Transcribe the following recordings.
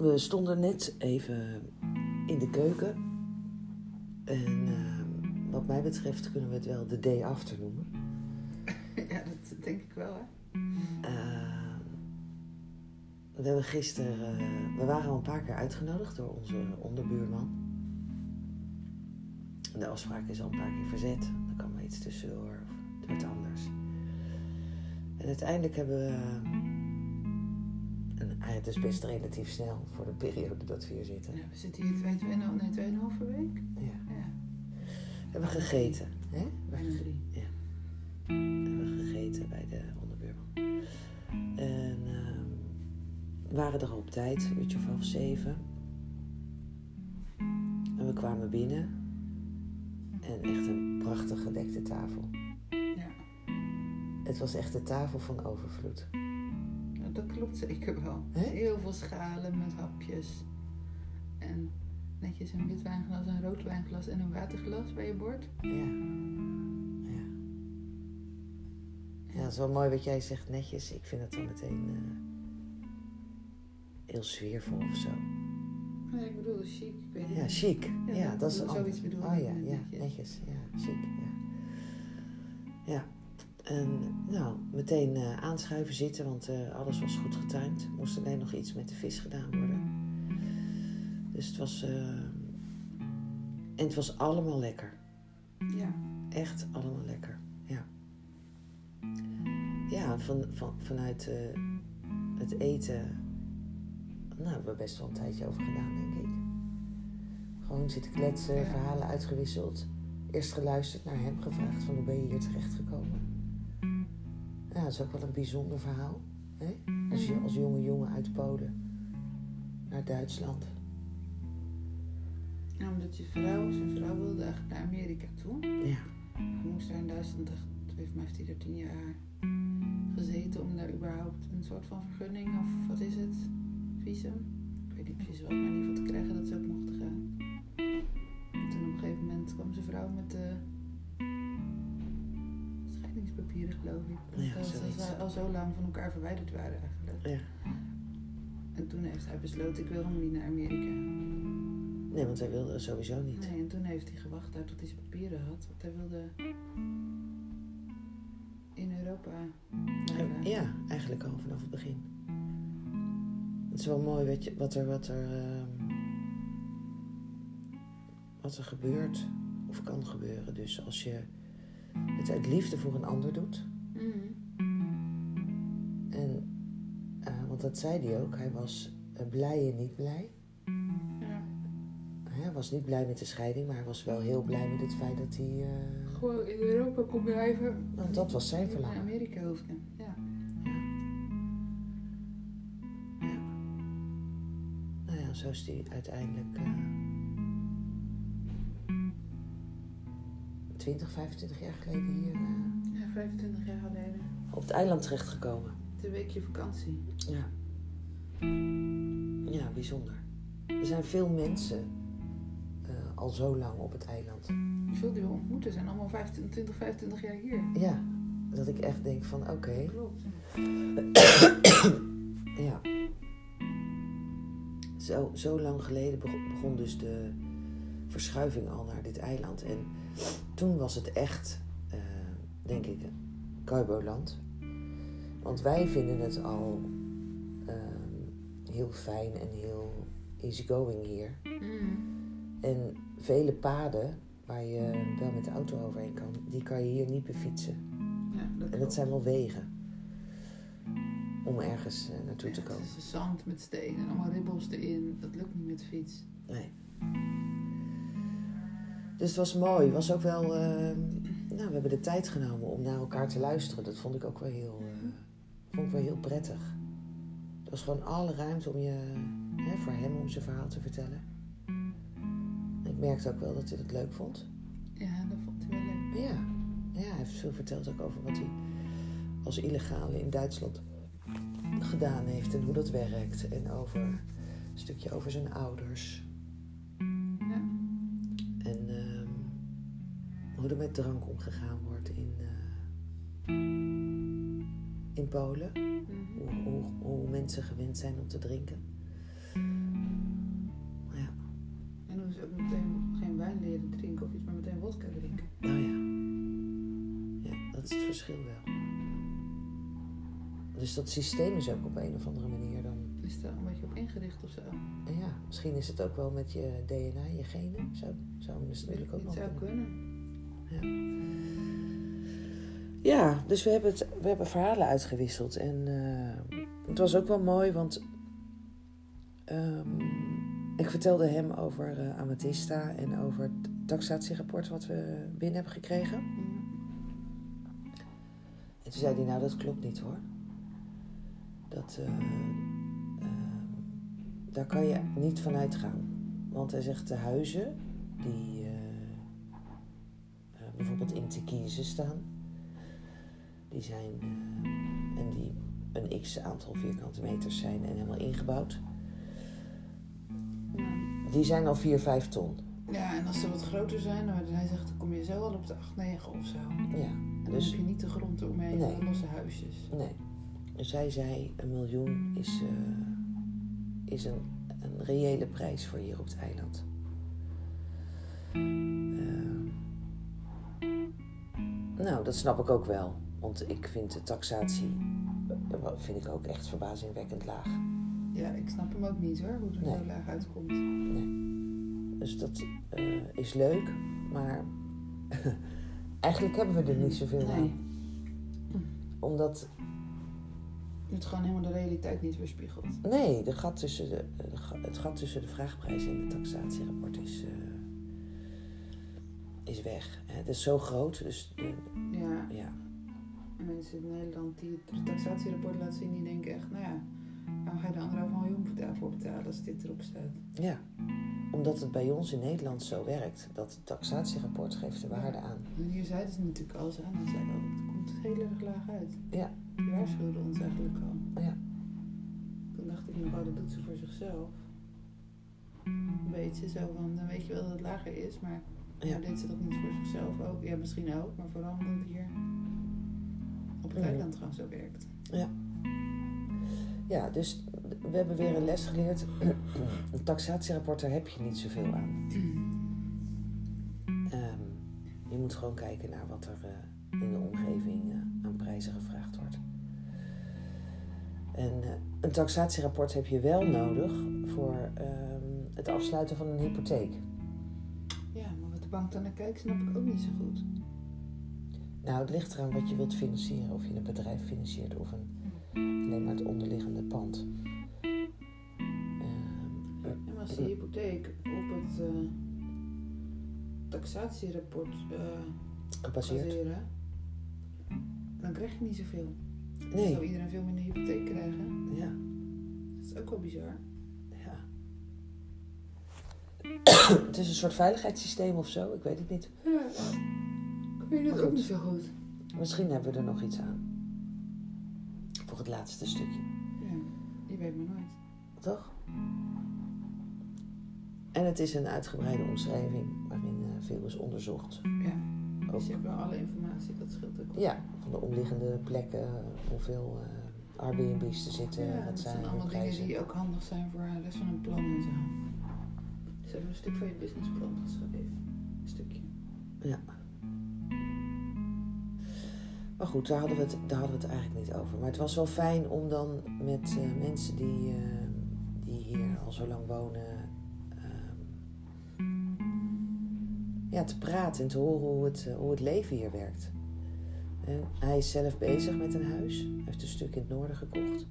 we stonden net even in de keuken. En ehm, wat mij betreft kunnen we het wel de day after noemen. ja, dat denk ik wel, hè? Ehm, we hebben gisteren, eh, we waren al een paar keer uitgenodigd door onze onderbuurman. De afspraak is al een paar keer verzet. Er kwam maar iets tussendoor of het werd anders. En uiteindelijk hebben we, en het is best relatief snel voor de periode dat we hier zitten. Ja, we zitten hier twee, twee, nee, tweeënhalve week. Ja. Ja, Hebben we gegeten, hè? bijna drie. hebben we gegeten bij de onderbuurman. En ehm, we waren er op tijd, een uurtje of half zeven. En we kwamen binnen. En echt een prachtig gedekte tafel. Ja, Het was echt de tafel van overvloed. Dat klopt zeker wel. Heel veel schalen met hapjes. En netjes een wit wijnglas, een rood wijnglas en een waterglas bij je bord. Ja. Ja. Ja, het is wel mooi wat jij zegt, netjes. Ik vind het dan meteen eh, heel sfeervol of zo. Nee, ik bedoel, chic. Ik weet niet. Ja, chic. Ja, Ja, dat- dat is zoiets bedoel Oh ik ja, met ja, netjes. netjes. Ja, chic. Ja. ja. En nou, meteen eh, aanschuiven zitten, want eh, alles was goed getimed. Er moest alleen nog iets met de vis gedaan worden. Dus het was... eh, en het was allemaal lekker. Ja, Echt allemaal lekker. Ja. Ja, van, van, vanuit het eten... Nou, hebben we best wel een tijdje over gedaan, denk ik. Gewoon zitten kletsen, Ja. verhalen uitgewisseld. Eerst geluisterd naar hem, gevraagd van hoe ben je hier terechtgekomen. Ja, dat is ook wel een bijzonder verhaal. Hè? Als, je, als jonge jongen uit Polen naar Duitsland. Ja, omdat je vrouw, zijn vrouw wilde eigenlijk naar Amerika toe. Ja, Hij moest daar in Duitsland heeft mij heeft hij er tien jaar gezeten om daar überhaupt een soort van vergunning of wat is het? Visum? Ik weet niet precies wat, maar in ieder geval te krijgen dat ze ook mochten gaan. En toen op een gegeven moment kwam zijn vrouw met de scheidingspapieren geloof ik. Ja, zoiets. ze al zo lang van elkaar verwijderd waren eigenlijk. ja. En toen heeft hij besloten, ik wil helemaal niet naar Amerika. Nee, want hij wilde sowieso niet. Nee, en toen heeft hij gewacht daar tot hij zijn papieren had. Want hij wilde in Europa blijven. Ja, eigenlijk al vanaf het begin. Het is wel mooi weet je, wat er, wat er, ehm, wat er gebeurt of kan gebeuren. Dus als je het uit liefde voor een ander doet. Mhm. En, eh, want dat zei hij ook, hij was eh, blij en niet blij. Ja. Hij was niet blij met de scheiding, maar hij was wel heel blij met het feit dat hij... eh, Gewoon in Europa kon blijven. want dat was zijn verlangen. Amerika hoefde. Ja. Ja. Nou ja, zo is hij uiteindelijk 20, 25 jaar geleden hier eh, ja, 25 jaar geleden. op het eiland terechtgekomen. Een weekje vakantie. Ja. Ja, bijzonder. Er zijn veel mensen eh, al zo lang op het eiland. Veel die we ontmoeten zijn allemaal 25, 25 jaar hier. Ja, dat ik echt denk van oké, Klopt. ja. Zo, zo lang geleden bego- begon dus de verschuiving al naar dit eiland. En toen was het echt, eh, denk ik, Cowboyland. Want wij vinden het al ehm, heel fijn en heel easygoing hier. Mhm. En vele paden waar je wel met de auto overheen kan, die kan je hier niet befietsen. Ja, dat En dat zijn wel wegen om ergens eh, naartoe te komen. Het is zand met steen en allemaal ribbels erin. Dat lukt niet met fiets. Nee. Dus het was mooi. Het was ook wel. eh, nou, we hebben de tijd genomen om naar elkaar te luisteren. Dat vond ik ook wel heel, eh, vond ik wel heel prettig. Er was gewoon alle ruimte om je, hè, voor hem om zijn verhaal te vertellen. Ik merkte ook wel dat hij het leuk vond. Ja, dat vond hij wel leuk. Ja, ja, hij heeft veel verteld ook over wat hij als illegale in Duitsland gedaan heeft en hoe dat werkt. En over een stukje over zijn ouders. drank omgegaan wordt in, eh, in Polen. Mhm. Hoe, mensen gewend zijn om te drinken. Ja. En hoe ze ook meteen geen wijn leren drinken of iets, maar meteen wodka drinken. Nou ja. Ja, dat is het verschil wel. Dus dat systeem is ook op een of andere manier dan. Is daar een beetje op ingericht of zo? Ja, misschien is het ook wel met je DNA, je genen. Zou, zou het natuurlijk ook nog. Dat zou kunnen. Ja, dus we hebben, het, we hebben verhalen uitgewisseld. En eh, het was ook wel mooi, want ehm, ik vertelde hem over eh, Amethysta en over het taxatierapport wat we binnen hebben gekregen. En toen zei hij, nou dat klopt niet hoor. Dat, eh, ehm, daar kan je niet van uitgaan. Want hij zegt de huizen die bijvoorbeeld in Tekize staan, die zijn eh, en die een x aantal vierkante meters zijn en helemaal ingebouwd, die zijn al 4, 5 ton. Ja, en als ze wat groter zijn, dan, hij zegt, dan kom je zo al op de 8, 9 of zo. Ja, En dan Dus- heb je niet de grond eromheen, Nee. losse huisjes. nee. Dus hij zei, een miljoen is, eh, is een, een reële prijs voor hier op het eiland. Nou, dat snap ik ook wel. Want ik vind de taxatie eh, vind ik ook echt verbazingwekkend laag. Ja, ik snap hem ook niet hoor, hoe er Nee. zo laag uitkomt. Dus dat eh, is leuk, maar eigenlijk hebben we er niet zoveel Nee. aan. Omdat, Het gewoon helemaal de realiteit niet weerspiegelt. nee, de gat tussen de, de het gat tussen de vraagprijs en het taxatierapport is, eh, is weg. Het is zo groot, dus de- Ja, ja, en mensen in Nederland die het taxatierapport laten zien, die denken echt, nou ja, waarom ga je er anderhalf miljoen daarvoor betalen als dit erop staat? ja. Omdat het bij ons in Nederland zo werkt, dat het taxatierapport geeft de waarde aan. En hier zeiden ze natuurlijk al zo, en zeiden al, het komt heel erg laag uit. Ja. Die waarschuwden ons eigenlijk al. Ja. Toen dacht ik nog, oh, dat doet ze voor zichzelf. Een beetje zo van, dan weet je wel dat het lager is, maar Ja. maar deed ze dat niet voor zichzelf ook? Ja, misschien ook, maar vooral omdat het hier op het eiland gewoon zo werkt. Ja, dus we hebben weer een les geleerd. Een taxatierapport, daar heb je niet zoveel aan. Ehm, je moet gewoon kijken naar wat er eh, in de omgeving eh, aan prijzen gevraagd wordt. En eh, een taxatierapport heb je wel nodig voor ehm, het afsluiten van een hypotheek. Ja, maar wat de bank dan naar kijkt, snap ik ook niet zo goed. Nou, het ligt eraan wat je wilt financieren. Of je een bedrijf financiert of een, alleen maar het onderliggende pand. Ehm, En als die hypotheek op het eh, taxatierapport eh gebaseerd. baseren, dan krijg je niet zoveel. Dan Nee, zou iedereen veel minder hypotheek krijgen. ja. Dat is ook wel bizar. Het is een soort veiligheidssysteem of zo, ik weet het niet. Ja. Ik weet het ook niet zo goed. Misschien hebben we er nog iets aan. Voor het laatste stukje, Ja, je weet maar nooit. toch? En het is een uitgebreide omschrijving waarin eh, veel is onderzocht. Ja, Ook, dus je hebt wel alle informatie, dat scheelt ook. ja, van de omliggende plekken, hoeveel eh, Airbnb's er zitten, Ja, wat dat zijn zijn de allemaal dingen die ook handig zijn voor de rest van een plan en zo. Ze hebben een stuk van je businessplan geschreven. Een stukje. Maar goed, daar hadden, we het, daar hadden we het eigenlijk niet over. Maar het was wel fijn om dan met eh, mensen die, eh, die hier al zo lang wonen. ehm, ja, te praten en te horen hoe het, eh, hoe het leven hier werkt. En hij is zelf bezig met een huis. Hij heeft een stuk in het noorden gekocht.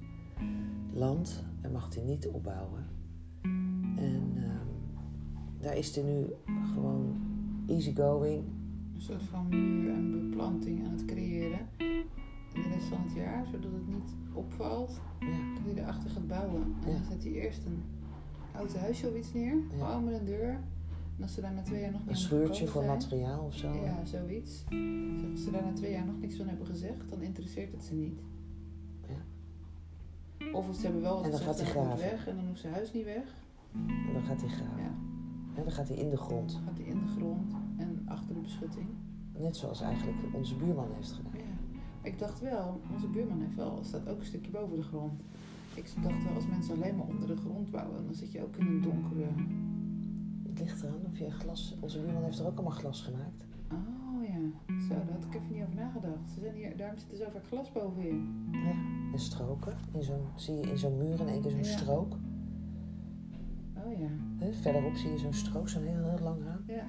Land, daar mag hij niet opbouwen. En daar is hij nu gewoon easygoing. Een soort van muur en beplanting aan het creëren. In de rest van het jaar, zodat het niet opvalt Ja, dat hij erachter gaat bouwen. En Ja. dan zet hij eerst een oud huisje of iets neer, Ja. gewoon met een deur. En als ze daar na twee jaar nog een schuurtje voor zijn- materiaal of zo. Ja, zoiets. Als ze daar na twee jaar nog niks van hebben gezegd, dan interesseert het ze niet. Of ze hebben wel wat En dan gezegd gaat hij en graven. weg en dan hoeft zijn huis niet weg. En dan gaat hij graven. Ja. En dan gaat hij in de grond. Dan gaat hij in de grond en achter de beschutting. Net zoals eigenlijk onze buurman heeft gedaan. Ja. Ik dacht wel, onze buurman heeft wel, staat ook een stukje boven de grond. Ik dacht wel, als mensen alleen maar onder de grond bouwen, dan zit je ook in een donkere... Het ligt eraan of je glas... Onze buurman heeft er ook allemaal glas gemaakt. Oh ja, zo, daar had ik even niet over nagedacht. Ze zijn hier, daarom zit er zo vaak glas bovenin. Ja, en stroken. In zo'n, zie je in zo'n muur in één keer zo'n Ja. strook. Oh ja, Verderop zie je zo'n strook, zo'n heel, heel lang raam. ja.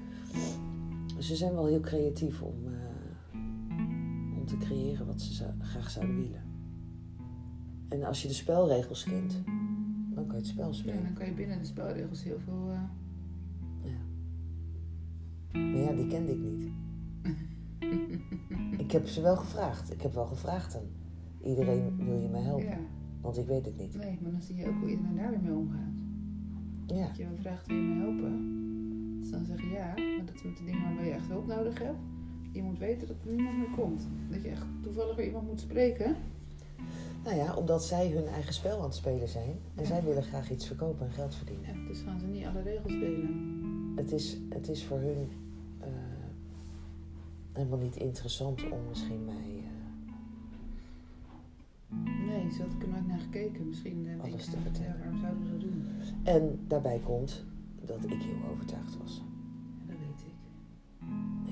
Dus ze zijn wel heel creatief om, eh, om te creëren wat ze graag zouden willen. En als je de spelregels kent, dan kan je het spel ja. spelen. Dan kan je binnen de spelregels heel veel... eh, Maar ja, die kende ik niet. Ik heb ze wel gevraagd. Ik heb wel gevraagd aan iedereen, wil je mij helpen? ja, Want ik weet het niet. nee, maar dan zie je ook hoe iedereen daar weer mee omgaat. Ja, Dat je wel vraagt, wil je me helpen? Ze dan zeggen ja, maar dat is met de dingen waarmee je echt hulp nodig hebt. Je moet weten dat er niemand meer komt. Dat je echt toevallig weer iemand moet spreken. nou ja, omdat zij hun eigen spel aan het spelen zijn. En zij willen graag iets verkopen en geld verdienen. Ja, dus gaan ze niet alle regels delen. Het is, het is voor hun eh, helemaal niet interessant om misschien mij... eh, zo had ik er nooit naar gekeken. Misschien eh, Alles ik, te nou, vertellen. Waarom zouden we dat doen? En daarbij komt dat ik heel overtuigd was. Ja, dat weet ik.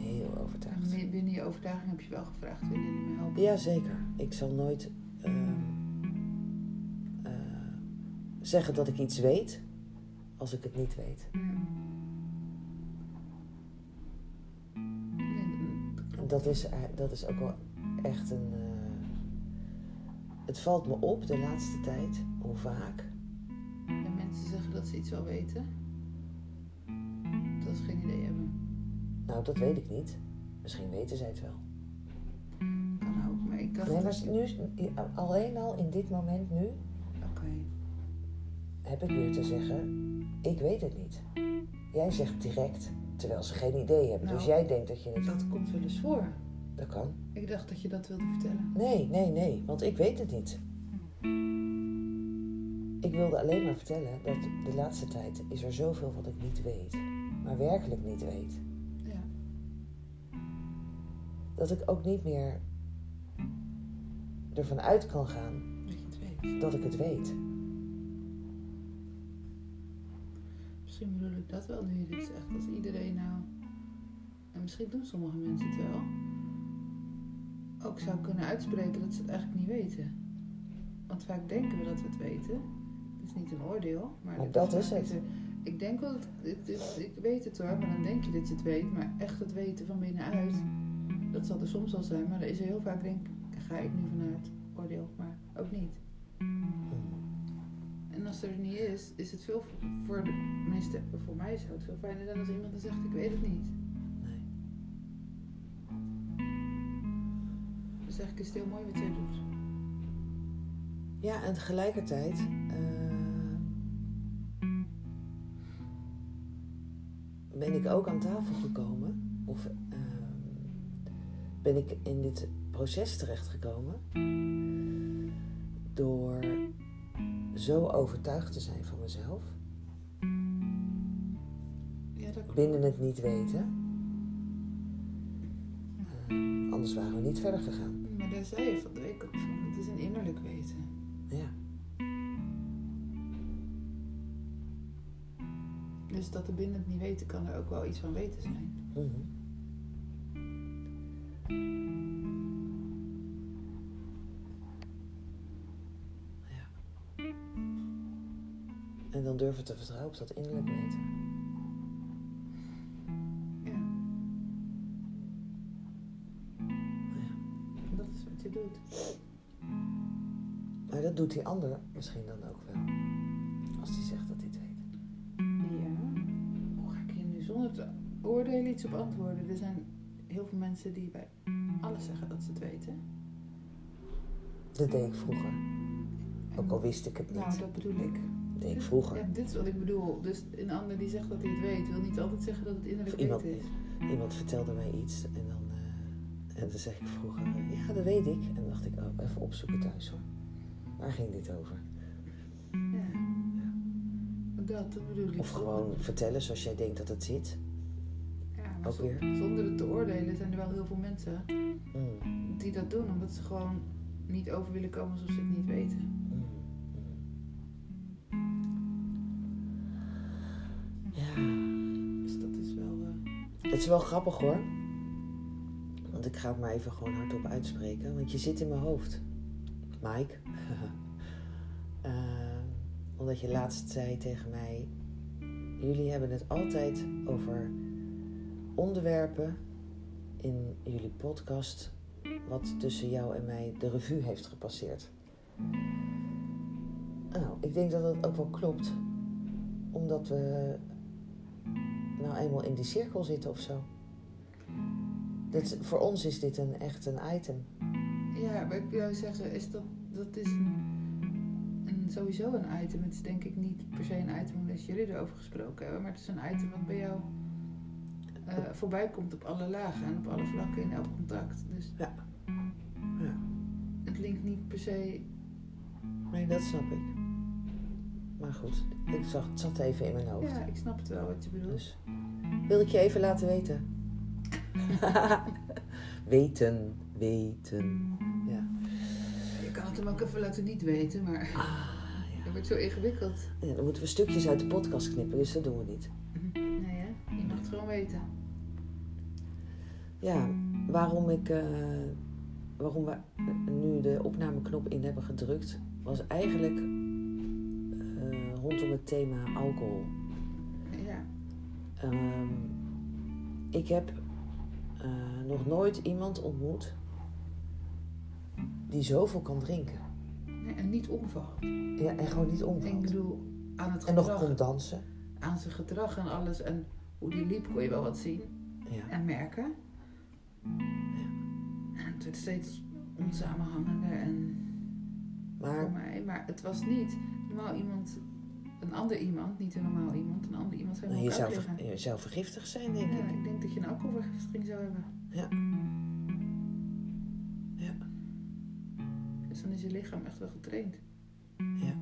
Heel overtuigd. bi- binnen je overtuiging heb je wel gevraagd, willen jullie me helpen? Jazeker. Ik zal nooit ehm, eh, zeggen dat ik iets weet als ik het niet weet. Ja. Dat dat is, eh, dat is ook wel echt een. eh, het valt me op de laatste tijd hoe vaak. En mensen zeggen dat ze iets wel weten. Dat ze geen idee hebben. Nou, dat weet ik niet. Misschien weten zij het wel. Kan ook, maar ik dacht... Nee, maar nu, alleen al in dit moment nu Oké. heb ik weer te zeggen: ik weet het niet. Jij zegt direct, terwijl ze geen idee hebben. dus Nou, jij denkt dat je het. Dat komt wel eens voor. Dat kan. Ik dacht dat je dat wilde vertellen. Nee, nee, nee, want ik weet het niet. Ik wilde alleen maar vertellen dat de laatste tijd is er zoveel wat ik niet weet, maar werkelijk niet weet. Ja. Dat ik ook niet meer ervan uit kan gaan Dat je het weet. dat ik het weet. Misschien bedoel ik dat wel nu je dit zegt. Als iedereen nou... En misschien doen sommige mensen het wel. Ook zou kunnen uitspreken dat ze het eigenlijk niet weten. Want vaak denken we dat we het weten. Het is niet een oordeel. Maar, dat is het. er- Ik denk wel, dit- ik weet het hoor, maar dan denk je dat je het weet. Maar echt het weten van binnenuit, dat zal er soms wel zijn. Maar er is er heel vaak, denk ik, ga ik nu vanuit oordeel, maar ook niet. En als er niet is, is het veel voor de meeste, voor mij zou het veel fijner zijn als iemand dan zegt ik weet het niet. Eigenlijk is het heel mooi wat jij doet. Ja, en tegelijkertijd. eh, ben ik ook aan tafel gekomen, of eh, ben ik in dit proces terechtgekomen, door zo overtuigd te zijn van mezelf, Ja, dat klopt. binnen het niet weten. Eh, anders waren we niet verder gegaan. Maar daar zei je van de week ook van, het is een innerlijk weten. Ja. Dus dat er binnen het niet weten kan er ook wel iets van weten zijn. Mhm. Ja. En dan durven te vertrouwen op dat innerlijk weten. Doet die ander misschien dan ook wel. Als die zegt dat hij het weet. Ja. Hoe ga ik hier nu zonder te oordelen iets op antwoorden? Er zijn heel veel mensen die bij alles zeggen dat ze het weten. Dat deed ik vroeger. Ook al wist ik het niet. Nou, dat bedoel ik. Dat deed ik vroeger. Ja, dit is wat ik bedoel. Dus een ander die zegt dat hij het weet, wil niet altijd zeggen dat het innerlijk iemand- is. Iemand vertelde mij iets en dan, eh, en dan zeg ik vroeger, ja dat weet ik. En dan dacht ik, oh, even opzoeken thuis hoor. Waar ging dit over? Ja. Dat, dat bedoel ik. Of gewoon vertellen zoals jij denkt dat het zit. Ja, ook weer. Zonder het te oordelen zijn er wel heel veel mensen Mm, die dat doen, omdat ze gewoon niet over willen komen alsof ze het niet weten. mm. Ja, Het is wel grappig hoor. Want ik ga het maar even gewoon hardop uitspreken. Want je zit in mijn hoofd. Mike. uh, omdat je laatst zei tegen mij... Jullie hebben het altijd over onderwerpen in jullie podcast... wat tussen jou en mij de revue heeft gepasseerd. Nou, ik denk dat dat ook wel klopt. Omdat we nou eenmaal in die cirkel zitten of zo. Dit, voor ons is dit een, echt een item. Ja, maar ik zou zeggen, is dat, dat is een, een, sowieso een item. Het is denk ik niet per se een item omdat jullie erover gesproken hebben, maar het is een item wat bij jou uh, voorbij komt op alle lagen en op alle vlakken in elk contact. Dus ja. ja. Het linkt niet per se. Nee, dat snap ik. Maar goed, ik zag, het zat even in mijn hoofd. Ja, ik snap het wel wat je bedoelt. Dus wil ik je even laten weten. weten, weten. Hem ook even laten niet weten, maar ah, ja. dat wordt zo ingewikkeld. Ja, dan moeten we stukjes uit de podcast knippen, dus dat doen we niet. Nee, hè? Je mag het gewoon weten. Ja, waarom ik... Uh, waarom we nu de opnameknop in hebben gedrukt... was eigenlijk rondom het thema alcohol. Ja. Um, ik heb uh, nog nooit iemand ontmoet die zoveel kan drinken. Nee, en niet omvalt. Ja, en gewoon niet omvalt. Ik bedoel, aan het gedrag. En nog kon dansen. Aan zijn gedrag en alles. En hoe die liep kon je wel wat zien. Ja. En merken. Ja. En het werd steeds onsamenhangender en... Maar... Voor mij. Maar het was niet normaal iemand een ander iemand, niet een normaal iemand, een ander iemand zou nou, je, zou je zou vergiftigd zijn, denk ja, ik. Ik denk dat je een alcoholvergiftiging zou hebben. Ja. Is je lichaam echt wel getraind. Ja.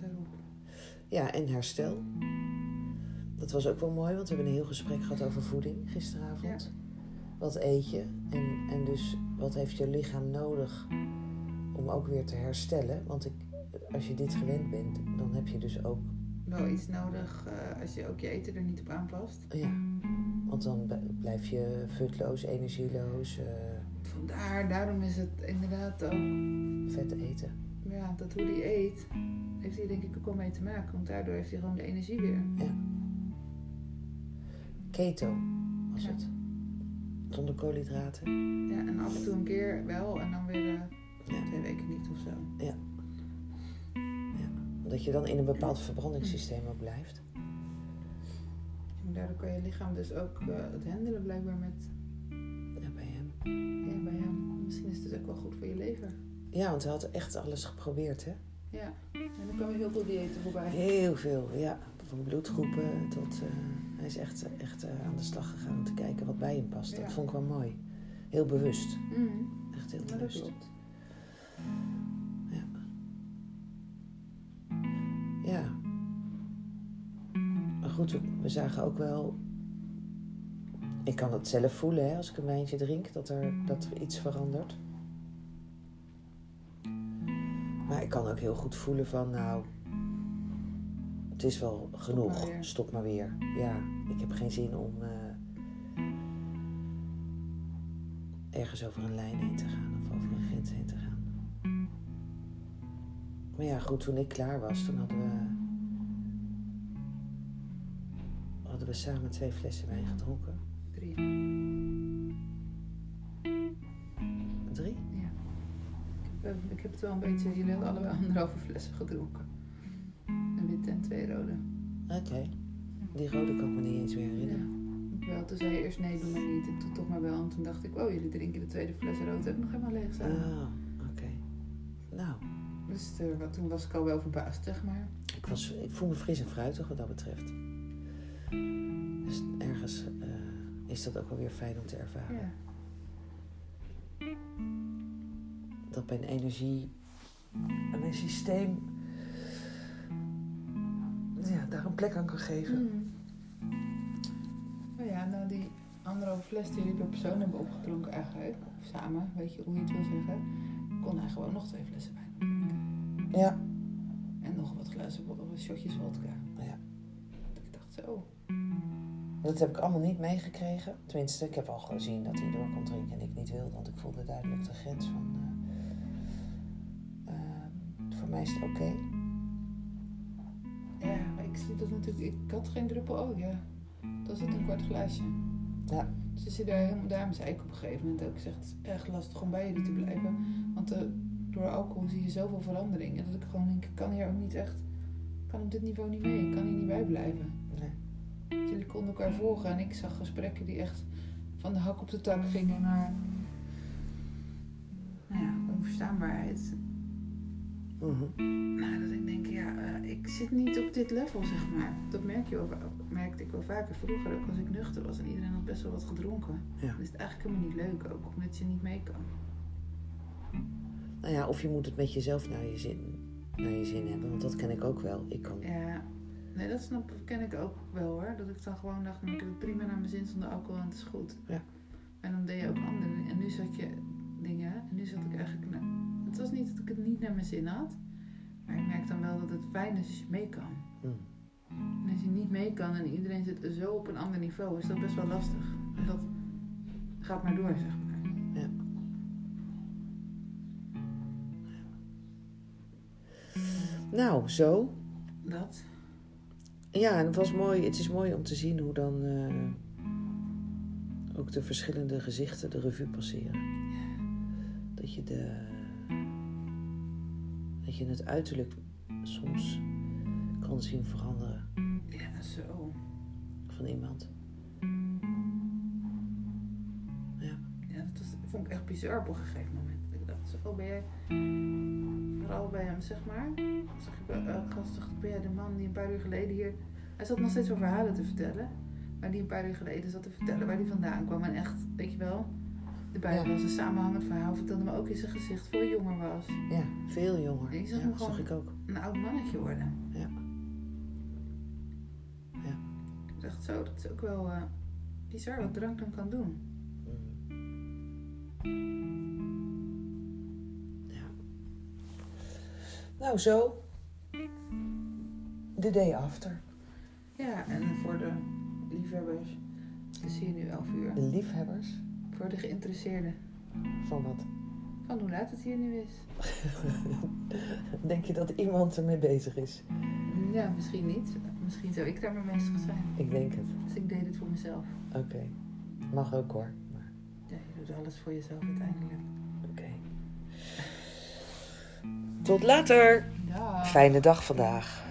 Daarop. Ja, en herstel. Dat was ook wel mooi, want we hebben een heel gesprek gehad over voeding gisteravond. Ja. Wat eet je? En, en dus wat heeft je lichaam nodig om ook weer te herstellen? Want ik, als je dit gewend bent, dan heb je dus ook... Wel iets nodig uh, als je ook je eten er niet op aanpast. Ja, want dan blijf je futloos, energieloos. Uh... Vandaar, daarom is het inderdaad ook... Vet eten. Ja, dat hoe die eet, heeft hij denk ik ook wel mee te maken. Want daardoor heeft hij gewoon de energie weer. Ja. Keto was ja. het. Zonder koolhydraten. Ja, en af en toe een keer wel en dan weer uh, ja. twee weken niet of zo. Ja dat je dan in een bepaald verbrandingssysteem ook blijft. En daardoor kan je lichaam dus ook uh, het handelen blijkbaar met... Ja, bij hem. Ja. Misschien is het ook wel goed voor je lever. Ja, want hij had echt alles geprobeerd, hè? Ja, en dan kwamen heel veel diëten voorbij. Heel veel, ja. Van bloedgroepen tot... Uh, hij is echt, echt uh, aan de slag gegaan om te kijken wat bij hem past. Ja. Dat vond ik wel mooi. Heel bewust. Mm. Echt heel Ja, bewust. dat klopt. Ja. Maar goed, we zagen ook wel. Ik kan dat zelf voelen hè, als ik een wijntje drink, dat er, dat er iets verandert. Maar ik kan ook heel goed voelen van, nou, het is wel genoeg. maar weer. Stop maar weer. Ja, ik heb geen zin om eh, ergens over een lijn heen te gaan of over een grens heen te gaan. Maar ja, goed, toen ik klaar was, toen hadden we. hadden we samen twee flessen wijn gedronken. Het wel een beetje... Jullie hadden allebei anderhalve flessen gedronken. Een witte en twee rode. Oké. Die rode kan ik me niet eens meer herinneren. Wel, toen zei je eerst nee, doe maar niet. En toen toch maar wel. En toen dacht ik, oh, jullie drinken de tweede fles rood ook nog helemaal leeg samen. Ah, oké. Nou, Dus eh, toen was ik al wel verbaasd, zeg maar. ik, was, ik voel me fris en fruitig wat dat betreft. Dus ergens eh, is dat ook wel weer fijn om te ervaren. Ja. Dat mijn energie en mijn systeem ja, daar een plek aan kan geven. Mm. Nou ja, nou die anderhalve fles die jullie per persoon hebben opgedronken eigenlijk, of samen, weet je hoe je het wil zeggen, kon hij gewoon nog twee flessen wijn drinken. Ja. En nog wat glazen of wat shotjes vodka. Ja. Ik dacht zo. Dat heb ik allemaal niet meegekregen. Tenminste, ik heb al gezien dat hij door kon drinken en ik niet wilde. Want ik voelde duidelijk de grens van... mij is het oké. Ja, maar ik zie dat natuurlijk. Ik had geen druppel olie. Dat is het een kwart glaasje. Ja. Dus je zit daar helemaal, daarom zei ik op een gegeven moment ook, ik zeg, het is echt lastig om bij jullie te blijven. Want eh, door alcohol zie je zoveel veranderingen. Dat ik gewoon denk, ik kan hier ook niet echt, ik kan op dit niveau niet mee. Ik kan hier niet bij blijven. Nee. Jullie konden elkaar volgen en ik zag gesprekken die echt van de hak op de tak gingen naar, nou ja, onverstaanbaarheid. Mhm. Nou, dat ik denk, ja, eh, ik zit niet op dit level, zeg maar. Dat merk je wel, merkte ik wel vaker. Vroeger ook als ik nuchter was en iedereen had best wel wat gedronken. Ja. Dan is het eigenlijk helemaal niet leuk ook, omdat je niet mee kan. Nou ja, of je moet het met jezelf naar je zin, naar je zin hebben. Want dat ken ik ook wel. Ik kan... Ja, nee, dat snap, ken ik ook wel hoor. Dat ik dan gewoon dacht, nou, ik heb het prima naar mijn zin zonder alcohol en het is goed. Ja. En dan deed je ook andere dingen. En nu zat je dingen, en nu zat ik eigenlijk... na- het was niet dat ik het niet naar mijn zin had. Maar ik merk dan wel dat het fijn is als je mee kan. Mm. En als je niet mee kan en iedereen zit zo op een ander niveau, is dat best wel lastig. En dat gaat maar door, zeg maar. Ja. Nou, zo. Dat. Ja, en het was mooi. Het is mooi om te zien hoe dan eh, ook de verschillende gezichten de revue passeren. Dat je de dat je het uiterlijk soms kan zien veranderen Ja, zo. van iemand. Ja. Ja, dat was, vond ik echt bizar op een gegeven moment. Ik dacht, zo, oh, ben jij... Vooral bij hem, zeg maar. Zag ik bij elke gast, dacht ik, ben jij de man die een paar uur geleden hier... Hij zat nog steeds wel verhalen te vertellen. Maar die een paar uur geleden zat te vertellen waar hij vandaan kwam. En echt, weet je wel... De Bijbel Ja. was een samenhangend verhaal. Vertelde me ook in zijn gezicht veel jonger was. ja, veel jonger. Ik zag ja, hem dat gewoon- zag ik ook. Een oud mannetje worden. Ja. Ja. Ik dacht zo, dat is ook wel eh, bizar wat drank dan kan doen. Ja. Nou, zo. The day after. Ja, en voor de liefhebbers. Is hier nu 11 uur. De liefhebbers Voor de geïnteresseerden. van wat? Van hoe laat het hier nu is. Denk je dat iemand ermee bezig is? Ja, misschien niet. Misschien zou ik daar mee bezig zijn. Ik denk het. Dus ik deed het voor mezelf. Oké. Mag ook hoor. Maar, Ja, je doet alles voor jezelf uiteindelijk. Oké. Tot later. Ja. Fijne dag vandaag.